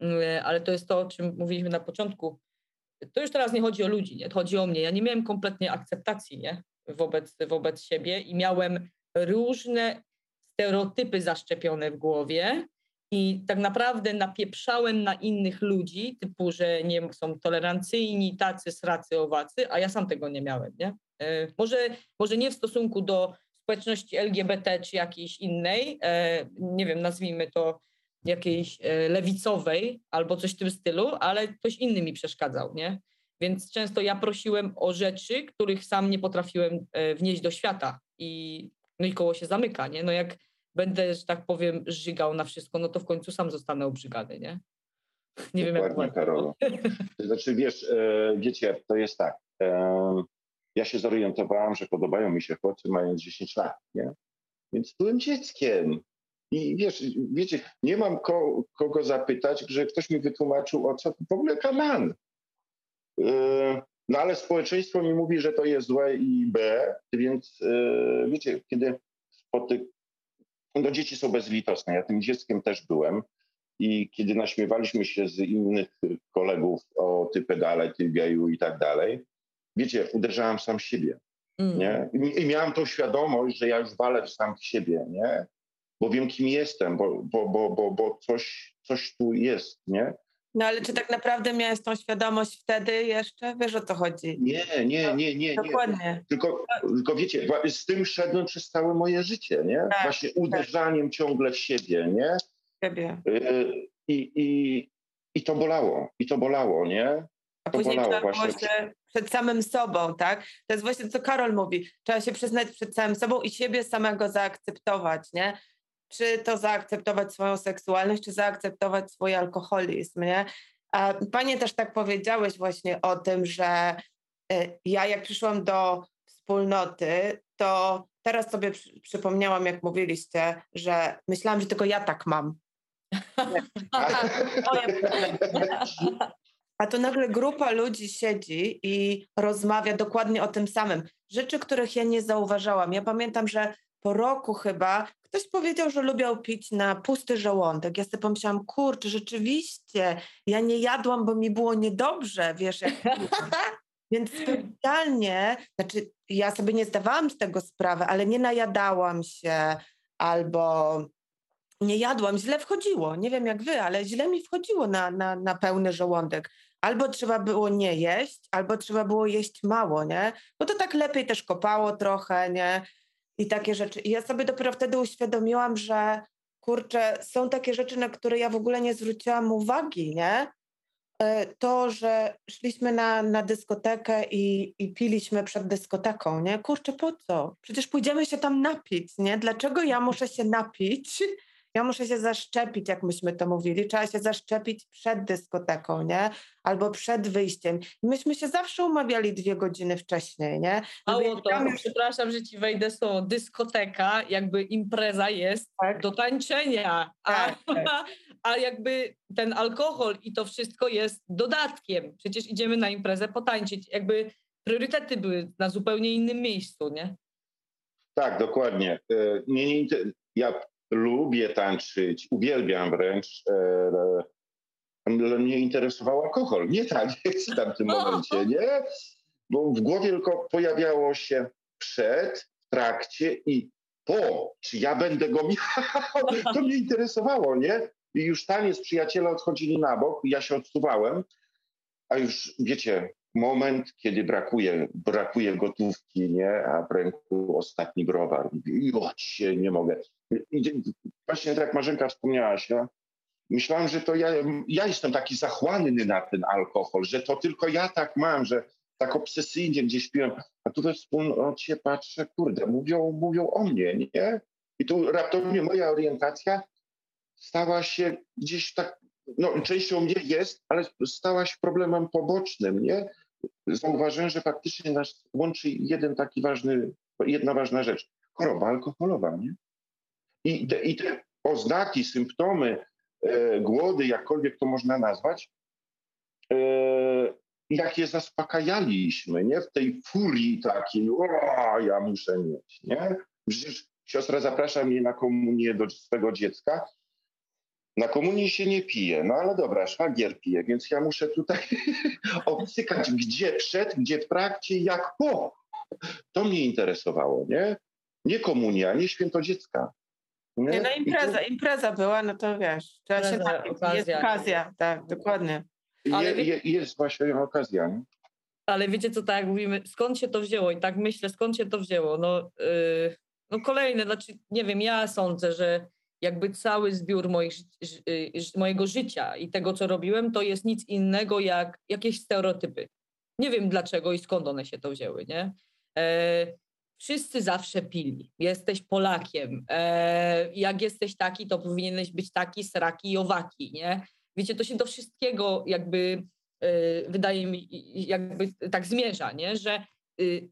Y, ale to jest to, o czym mówiliśmy na początku, to już teraz nie chodzi o ludzi, nie? To chodzi o mnie. Ja nie miałem kompletnie akceptacji nie? Wobec, wobec siebie i miałem różne stereotypy zaszczepione w głowie i tak naprawdę napieprzałem na innych ludzi, typu, że nie są tolerancyjni, tacy, sracy, owacy, a ja sam tego nie miałem, nie? E, może, może nie w stosunku do społeczności LGBT czy jakiejś innej, e, nie wiem, nazwijmy to jakiejś e, lewicowej albo coś w tym stylu, ale ktoś inny mi przeszkadzał, nie? Więc często ja prosiłem o rzeczy, których sam nie potrafiłem e, wnieść do świata i, no i koło się zamyka, nie? No jak będę, że tak powiem, żygał na wszystko, no to w końcu sam zostanę obrzygany, nie? Nie wiem, jak Karolo. Znaczy, wiesz, e, wiecie, to jest tak. Ja się zorientowałam, że podobają mi się chłopcy mając 10 lat, nie? Więc byłem dzieckiem. I wiesz, wiecie, nie mam ko, kogo zapytać, że ktoś mi wytłumaczył, o co w ogóle kaman. Yy, no ale społeczeństwo mi mówi, że to jest złe i B, więc yy, wiecie, kiedy spotyk... No dzieci są bezlitosne, ja tym dzieckiem też byłem i kiedy naśmiewaliśmy się z innych kolegów o ty pedale, ty geju i tak dalej, wiecie, uderzałem sam siebie. Mm. Nie? I miałem tą świadomość, że ja już walę sam w siebie, nie? Bo wiem, kim jestem, bo, bo, bo, bo, bo coś, coś tu jest, nie? No ale czy tak naprawdę miałeś tą świadomość wtedy jeszcze? Wiesz o co chodzi? Nie, nie, nie, nie. Dokładnie. Tylko, tylko wiecie, z tym szedłem przez całe moje życie, nie? Tak, Właśnie tak. uderzaniem tak. ciągle w siebie, nie? Siebie. Y, I, i, I to bolało, i to bolało, nie? A to później bolało właśnie. przed samym sobą, tak? To jest właśnie to, co Karol mówi. Trzeba się przyznać przed samym sobą i siebie samego zaakceptować, nie? Czy to zaakceptować swoją seksualność, czy zaakceptować swój alkoholizm, nie? A panie też tak powiedziałeś właśnie o tym, że y, ja jak przyszłam do wspólnoty, to teraz sobie przy, przypomniałam, jak mówiliście, że myślałam, że tylko ja tak mam. A tu nagle grupa ludzi siedzi i rozmawia dokładnie o tym samym. Rzeczy, których ja nie zauważałam. Ja pamiętam, że po roku chyba ktoś powiedział, że lubią pić na pusty żołądek. Ja sobie pomyślałam, kurczę, rzeczywiście, ja nie jadłam, bo mi było niedobrze, wiesz, jak... Więc specjalnie, znaczy ja sobie nie zdawałam z tego sprawy, ale nie najadałam się albo nie jadłam, źle wchodziło. Nie wiem jak wy, ale źle mi wchodziło na, na, na pełny żołądek. Albo trzeba było nie jeść, albo trzeba było jeść mało, nie? Bo to tak lepiej też kopało trochę, nie? I takie rzeczy. I ja sobie dopiero wtedy uświadomiłam, że kurczę, są takie rzeczy, na które ja w ogóle nie zwróciłam uwagi, nie? E, to, że szliśmy na, na dyskotekę i, i piliśmy przed dyskoteką, nie? Kurczę, po co? Przecież pójdziemy się tam napić, nie? Dlaczego ja muszę się napić? Ja muszę się zaszczepić, jak myśmy to mówili. Trzeba się zaszczepić przed dyskoteką, nie? Albo przed wyjściem. Myśmy się zawsze umawiali dwie godziny wcześniej, nie? Mało to, już... przepraszam, że ci wejdę słowo, dyskoteka, jakby impreza jest tak. do tańczenia, a, tak, tak. a jakby ten alkohol i to wszystko jest dodatkiem. Przecież idziemy na imprezę potańczyć. Jakby priorytety były na zupełnie innym miejscu, nie? Tak, dokładnie. E, nie, nie, ja lubię tańczyć, uwielbiam wręcz, e, mnie interesował alkohol, nie taniec w tamtym momencie, nie? Bo w głowie tylko pojawiało się przed, w trakcie i po, czy ja będę go miał, to mnie interesowało, nie? I już taniec, przyjaciele odchodzili na bok, ja się odsuwałem, a już wiecie, moment, kiedy brakuje, brakuje gotówki, nie? A w ręku ostatni browar. Się nie mogę. I właśnie tak Marzenka wspomniałaś, no, myślałem, że to ja, ja jestem taki zachłanny na ten alkohol, że to tylko ja tak mam, że tak obsesyjnie gdzieś piłem. A tu we wspólnocie patrzę, kurde, mówią, mówią o mnie, nie? I tu raptownie moja orientacja stała się gdzieś tak, no częścią mnie jest, ale stała się problemem pobocznym, nie? Zauważyłem, że faktycznie nas łączy jeden taki ważny, jedna ważna rzecz. Choroba alkoholowa, nie? I te, i te oznaki, symptomy e, głody, jakkolwiek to można nazwać, e, jak je zaspokajaliśmy, nie? W tej furii takiej, o, ja muszę mieć, nie? Przecież siostra zaprasza mnie na komunię do swego dziecka. Na komunii się nie pije, no ale dobra, szwagier pije, więc ja muszę tutaj obcykać, gdzie przed, gdzie w trakcie, jak po. To mnie interesowało, nie? Nie komunia, nie święto dziecka. Nie, nie no impreza, tu... impreza była, no to wiesz, trzeba impreza, się napić, okazja. jest okazja, tak, dokładnie. Ale je, je, jest właśnie okazja. Nie? Ale wiecie co, tak jak mówimy, skąd się to wzięło i tak myślę, skąd się to wzięło, no, yy, no kolejne, znaczy nie wiem, ja sądzę, że jakby cały zbiór moich, y, mojego życia i tego, co robiłem, to jest nic innego jak jakieś stereotypy. Nie wiem dlaczego i skąd one się to wzięły, nie? E, wszyscy zawsze pili. Jesteś Polakiem. E, jak jesteś taki, to powinieneś być taki, sraki i owaki, nie? Wiecie, to się do wszystkiego jakby e, wydaje mi, jakby tak zmierza, nie? Że y,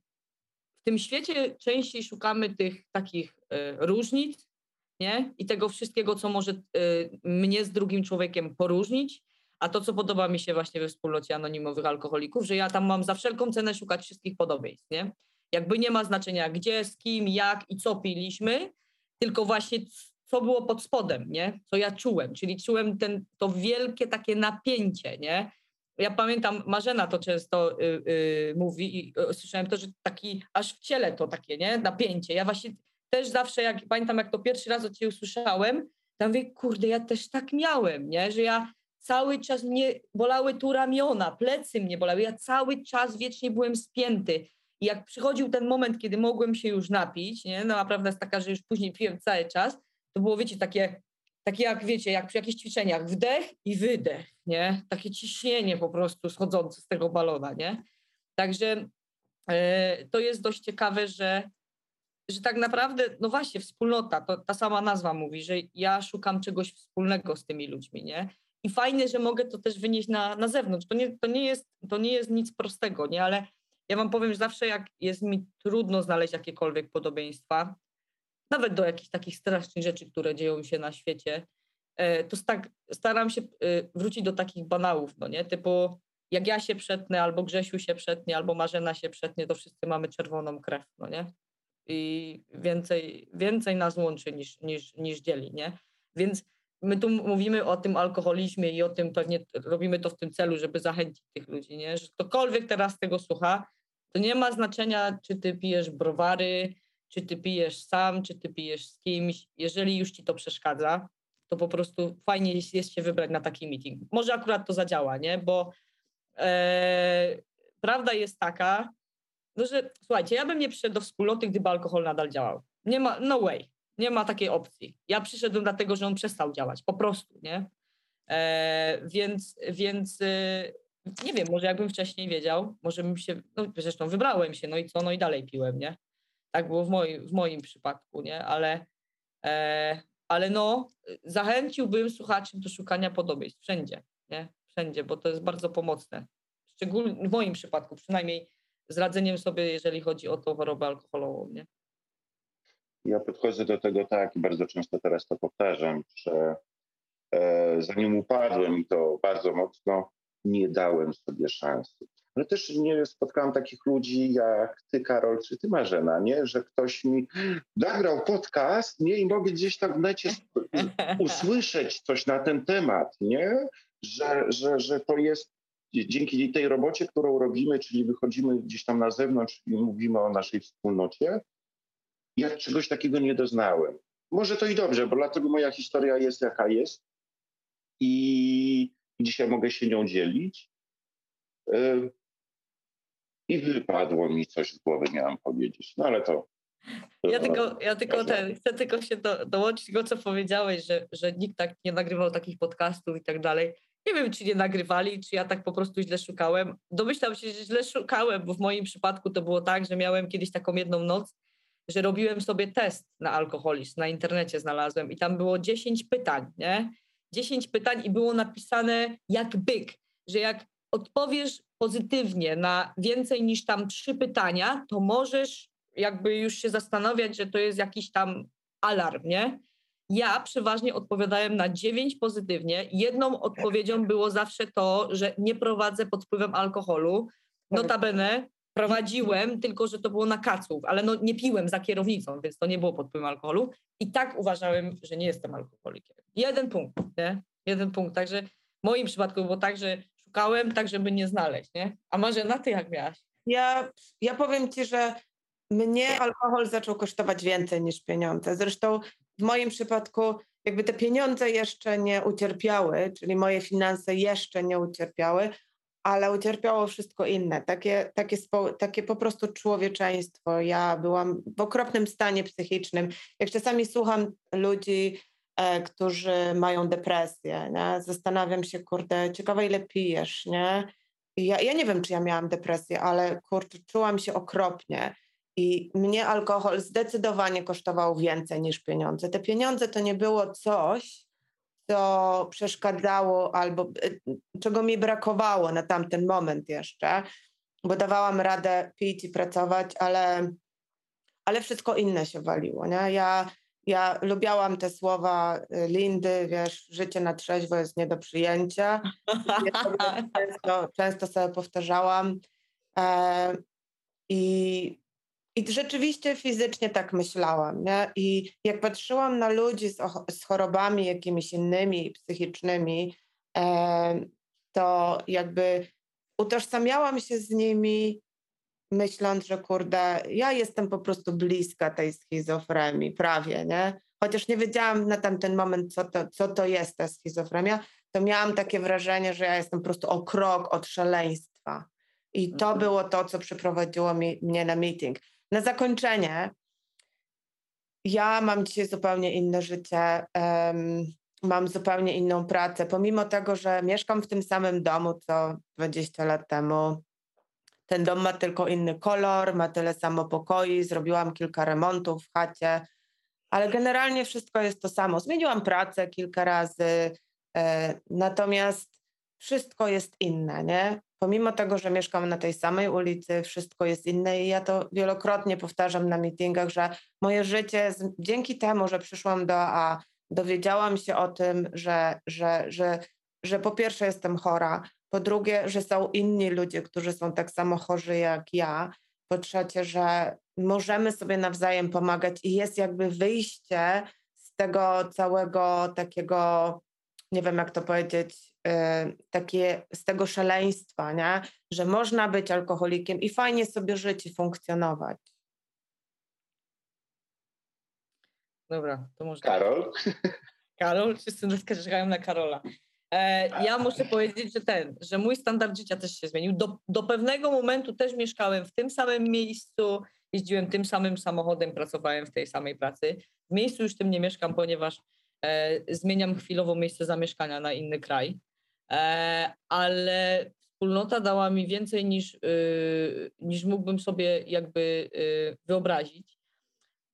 w tym świecie częściej szukamy tych takich e, różnic, nie? I tego wszystkiego, co może y, mnie z drugim człowiekiem poróżnić, a to, co podoba mi się właśnie we wspólnocie anonimowych alkoholików, że ja tam mam za wszelką cenę szukać wszystkich podobieństw, nie? Jakby nie ma znaczenia gdzie, z kim, jak i co piliśmy, tylko właśnie co było pod spodem, nie? Co ja czułem, czyli czułem ten, to wielkie takie napięcie, nie? Ja pamiętam, Marzena to często y, y, mówi i y, słyszałem to, że taki aż w ciele to takie, nie? Napięcie. Ja właśnie też zawsze, jak pamiętam, jak to pierwszy raz od ciebie usłyszałem, tam mówię, kurde, ja też tak miałem, nie? Że ja cały czas mnie bolały tu ramiona, plecy mnie bolały, ja cały czas wiecznie byłem spięty. I jak przychodził ten moment, kiedy mogłem się już napić, nie? no a prawda jest taka, że już później piłem cały czas, to było, wiecie, takie, takie jak, wiecie, jak przy jakichś ćwiczeniach, wdech i wydech, nie? Takie ciśnienie po prostu schodzące z tego balona, nie? Także e, to jest dość ciekawe, że, że tak naprawdę, no właśnie, wspólnota, to ta sama nazwa mówi, że ja szukam czegoś wspólnego z tymi ludźmi, nie? I fajnie, że mogę to też wynieść na, na zewnątrz. To nie, to, nie jest, to nie jest nic prostego, nie? Ale ja wam powiem, że zawsze jak jest mi trudno znaleźć jakiekolwiek podobieństwa, nawet do jakichś takich strasznych rzeczy, które dzieją się na świecie, e, to tak, staram się e, wrócić do takich banałów, no nie? Typu jak ja się przetnę, albo Grzesiu się przetnie, albo Marzena się przetnie, to wszyscy mamy czerwoną krew, no nie? I więcej, więcej nas łączy niż, niż, niż dzieli, nie? Więc my tu mówimy o tym alkoholizmie i o tym pewnie robimy to w tym celu, żeby zachęcić tych ludzi, nie? Że ktokolwiek teraz tego słucha, to nie ma znaczenia, czy ty pijesz browary, czy ty pijesz sam, czy ty pijesz z kimś. Jeżeli już ci to przeszkadza, to po prostu fajnie jest, się wybrać na taki meeting. Może akurat to zadziała, nie? Bo e, prawda jest taka, no, że słuchajcie, ja bym nie przyszedł do wspólnoty, gdyby alkohol nadal działał. Nie ma, no way, nie ma takiej opcji. Ja przyszedłem dlatego, że on przestał działać, po prostu, nie? E, więc, więc e, nie wiem, może jakbym wcześniej wiedział, może bym się, no zresztą wybrałem się, no i co, no i dalej piłem, nie? Tak było w, moim w moim przypadku, nie? Ale, e, ale no, zachęciłbym słuchaczy do szukania podobieństw wszędzie, nie? Wszędzie, bo to jest bardzo pomocne. Szczególnie w moim przypadku, przynajmniej z radzeniem sobie, jeżeli chodzi o tą chorobę alkoholową, nie? Ja podchodzę do tego tak i bardzo często teraz to powtarzam, że e, zanim upadłem i to bardzo mocno, nie dałem sobie szansy. Ale też nie spotkałem takich ludzi jak ty, Karol, czy ty, Marzena, nie? że ktoś mi nagrał podcast nie? i mogę gdzieś tam w necie usłyszeć coś na ten temat, nie? Że, że, że to jest dzięki tej robocie, którą robimy, czyli wychodzimy gdzieś tam na zewnątrz i mówimy o naszej wspólnocie, ja czegoś takiego nie doznałem. Może to i dobrze, bo dlatego moja historia jest jaka jest i dzisiaj mogę się nią dzielić. I wypadło mi coś z głowy, miałam powiedzieć, no ale to. Ja tylko, ja tylko ten, chcę tylko się do, dołączyć do tego, co powiedziałeś, że, że nikt tak nie nagrywał takich podcastów i tak dalej. Nie wiem, czy nie nagrywali, czy ja tak po prostu źle szukałem. Domyślam się, że źle szukałem, bo w moim przypadku to było tak, że miałem kiedyś taką jedną noc, że robiłem sobie test na alkoholizm, na internecie znalazłem i tam było 10 pytań, nie? 10 pytań i było napisane jak byk, że jak odpowiesz pozytywnie na więcej niż tam trzy pytania, to możesz jakby już się zastanawiać, że to jest jakiś tam alarm, nie? Ja przeważnie odpowiadałem na dziewięć pozytywnie. Jedną odpowiedzią było zawsze to, że nie prowadzę pod wpływem alkoholu. Notabene prowadziłem, tylko że to było na kaców, ale no nie piłem za kierownicą, więc to nie było pod wpływem alkoholu. I tak uważałem, że nie jestem alkoholikiem. Jeden punkt, nie? Jeden punkt. Także w moim przypadku było tak, że szukałem tak, żeby nie znaleźć, nie? A na ty jak miałaś? Ja, ja powiem ci, że mnie alkohol zaczął kosztować więcej niż pieniądze. Zresztą w moim przypadku jakby te pieniądze jeszcze nie ucierpiały, czyli moje finanse jeszcze nie ucierpiały, ale ucierpiało wszystko inne, takie, takie, spo, takie po prostu człowieczeństwo. Ja byłam w okropnym stanie psychicznym. Jak czasami słucham ludzi, e, którzy mają depresję, nie? zastanawiam się, kurde, ciekawe ile pijesz, nie? ja, ja nie wiem, czy ja miałam depresję, ale kurczę, czułam się okropnie. I mnie alkohol zdecydowanie kosztował więcej niż pieniądze. Te pieniądze to nie było coś, co przeszkadzało albo y, czego mi brakowało na tamten moment jeszcze, bo dawałam radę pić i pracować, ale, ale wszystko inne się waliło. Nie? Ja, ja lubiałam te słowa y, Lindy, wiesz, życie na trzeźwo jest nie do przyjęcia. Często, często sobie powtarzałam. E, I i rzeczywiście fizycznie tak myślałam. Nie? I jak patrzyłam na ludzi z, z chorobami jakimiś innymi, psychicznymi, e, to jakby utożsamiałam się z nimi, myśląc, że kurde, ja jestem po prostu bliska tej schizofrenii, prawie, nie? Chociaż nie wiedziałam na tamten moment, co to, co to jest ta schizofrenia, to miałam takie wrażenie, że ja jestem po prostu o krok od szaleństwa. I to mhm. było to, co przyprowadziło mi, mnie na meeting. Na zakończenie, ja mam dzisiaj zupełnie inne życie, um, mam zupełnie inną pracę. Pomimo tego, że mieszkam w tym samym domu co 20 lat temu, ten dom ma tylko inny kolor, ma tyle samo pokoi, zrobiłam kilka remontów w chacie, ale generalnie wszystko jest to samo. Zmieniłam pracę kilka razy, e, natomiast wszystko jest inne, nie? Pomimo tego, że mieszkam na tej samej ulicy, wszystko jest inne i ja to wielokrotnie powtarzam na meetingach, że moje życie dzięki temu, że przyszłam do A, dowiedziałam się o tym, że, że, że, że po pierwsze jestem chora, po drugie, że są inni ludzie, którzy są tak samo chorzy jak ja, po trzecie, że możemy sobie nawzajem pomagać i jest jakby wyjście z tego całego takiego, nie wiem jak to powiedzieć, yy, takie, z tego szaleństwa, nie? że można być alkoholikiem i fajnie sobie żyć i funkcjonować. Dobra, to może. Karol? Karol, wszyscy czekają na Karola. E, ja muszę powiedzieć, że ten, że mój standard życia też się zmienił. Do, do pewnego momentu też mieszkałem w tym samym miejscu, jeździłem tym samym samochodem, pracowałem w tej samej pracy. W miejscu już tym nie mieszkam, ponieważ e, zmieniam chwilowo miejsce zamieszkania na inny kraj, e, ale wspólnota dała mi więcej niż, y, niż mógłbym sobie jakby y, wyobrazić.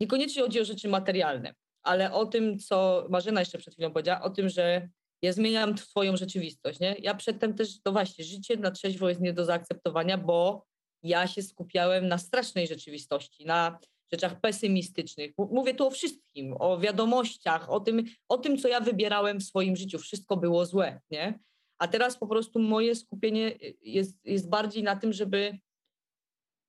Niekoniecznie chodzi o rzeczy materialne, ale o tym, co Marzena jeszcze przed chwilą powiedziała, o tym, że ja zmieniam swoją rzeczywistość, nie? Ja przedtem też, to właśnie, życie na trzeźwo jest nie do zaakceptowania, bo ja się skupiałem na strasznej rzeczywistości, na rzeczach pesymistycznych. Mówię tu o wszystkim, o wiadomościach, o tym, o tym, co ja wybierałem w swoim życiu. Wszystko było złe, nie? A teraz po prostu moje skupienie jest, jest bardziej na tym, żeby,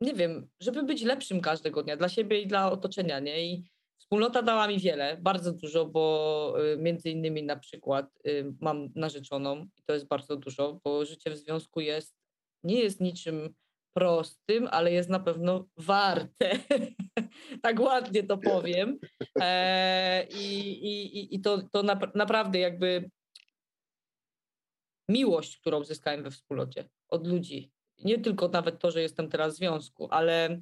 nie wiem, żeby być lepszym każdego dnia dla siebie i dla otoczenia, nie? I Wspólnota dała mi wiele, bardzo dużo, bo y, między innymi na przykład y, mam narzeczoną i to jest bardzo dużo, bo życie w związku jest, nie jest niczym prostym, ale jest na pewno warte. tak ładnie to powiem. E, I i, i to, to na, naprawdę jakby miłość, którą zyskałem we wspólnocie od ludzi. Nie tylko nawet to, że jestem teraz w związku, ale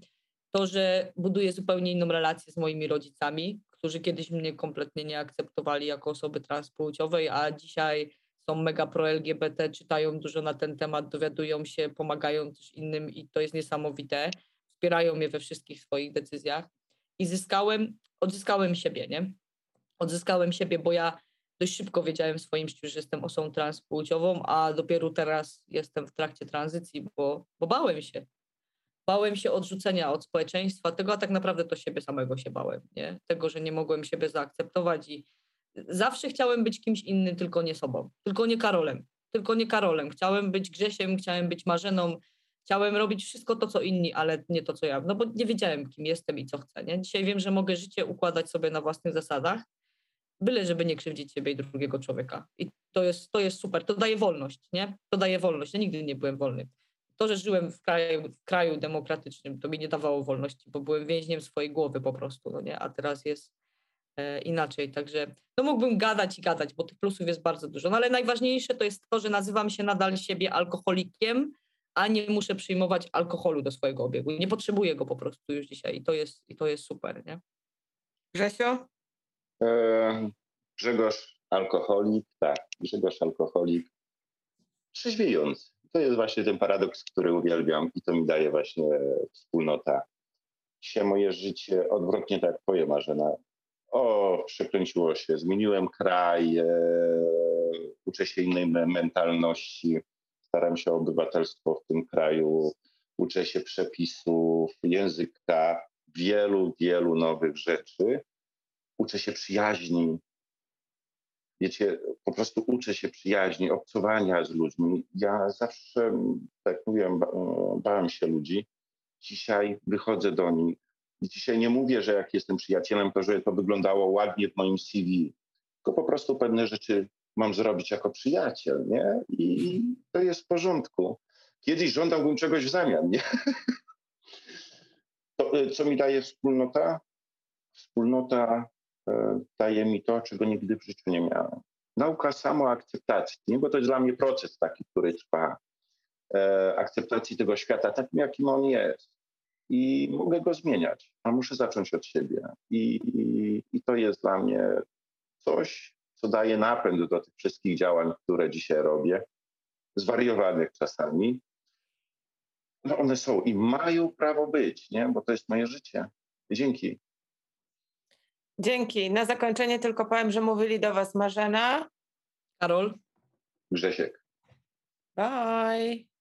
to, że buduję zupełnie inną relację z moimi rodzicami, którzy kiedyś mnie kompletnie nie akceptowali jako osoby transpłciowej, a dzisiaj są mega pro-LGBT, czytają dużo na ten temat, dowiadują się, pomagają też innym i to jest niesamowite. Wspierają mnie we wszystkich swoich decyzjach i zyskałem, odzyskałem siebie, nie? Odzyskałem siebie, bo ja dość szybko wiedziałem w swoim życiu, że jestem osobą transpłciową, a dopiero teraz jestem w trakcie tranzycji, bo, bo bałem się bałem się odrzucenia od społeczeństwa, tego, a tak naprawdę to siebie samego się bałem, nie? Tego, że nie mogłem siebie zaakceptować i zawsze chciałem być kimś innym, tylko nie sobą, tylko nie Karolem, tylko nie Karolem. Chciałem być Grzesiem, chciałem być Marzeną, chciałem robić wszystko to, co inni, ale nie to, co ja, no bo nie wiedziałem, kim jestem i co chcę, nie? Dzisiaj wiem, że mogę życie układać sobie na własnych zasadach, byle żeby nie krzywdzić siebie i drugiego człowieka. I to jest, to jest super, to daje wolność, nie? To daje wolność. Ja nigdy nie byłem wolny to, że żyłem w kraju, w kraju demokratycznym, to mi nie dawało wolności, bo byłem więźniem swojej głowy po prostu, no nie? A teraz jest inaczej. Także no mógłbym gadać i gadać, bo tych plusów jest bardzo dużo. No ale najważniejsze to jest to, że nazywam się nadal siebie alkoholikiem, a nie muszę przyjmować alkoholu do swojego obiegu. Nie potrzebuję go po prostu już dzisiaj i to jest, i to jest super, nie? Grzesio? E, Grzegorz alkoholik, tak, Grzegorz alkoholik, trzeźwiejący to jest właśnie ten paradoks, który uwielbiam i to mi daje właśnie wspólnota. Dzisiaj moje życie odwrotnie tak jak twoje, Marzena. O, przekręciło się, zmieniłem kraj, e, uczę się innej mentalności, staram się o obywatelstwo w tym kraju, uczę się przepisów, języka, wielu, wielu nowych rzeczy. Uczę się przyjaźni, wiecie, po prostu uczę się przyjaźni, obcowania z ludźmi. Ja zawsze, tak mówiłem, bałem się ludzi. Dzisiaj wychodzę do nich. Dzisiaj nie mówię, że jak jestem przyjacielem, to że to wyglądało ładnie w moim CV, tylko po prostu pewne rzeczy mam zrobić jako przyjaciel, nie? I to jest w porządku. Kiedyś żądałbym czegoś w zamian, nie? To, co mi daje wspólnota? Wspólnota E, daje mi to, czego nigdy w życiu nie miałem. Nauka samoakceptacji, nie? bo to jest dla mnie proces taki, który trwa. E, akceptacji tego świata takim, jakim on jest. I mogę go zmieniać, a muszę zacząć od siebie. I, i, I to jest dla mnie coś, co daje napęd do tych wszystkich działań, które dzisiaj robię, zwariowanych czasami. No one są i mają prawo być, nie? bo to jest moje życie. Dzięki. Dzięki. Na zakończenie tylko powiem, że mówili do Was Marzena. Karol. Grzesiek. Bye.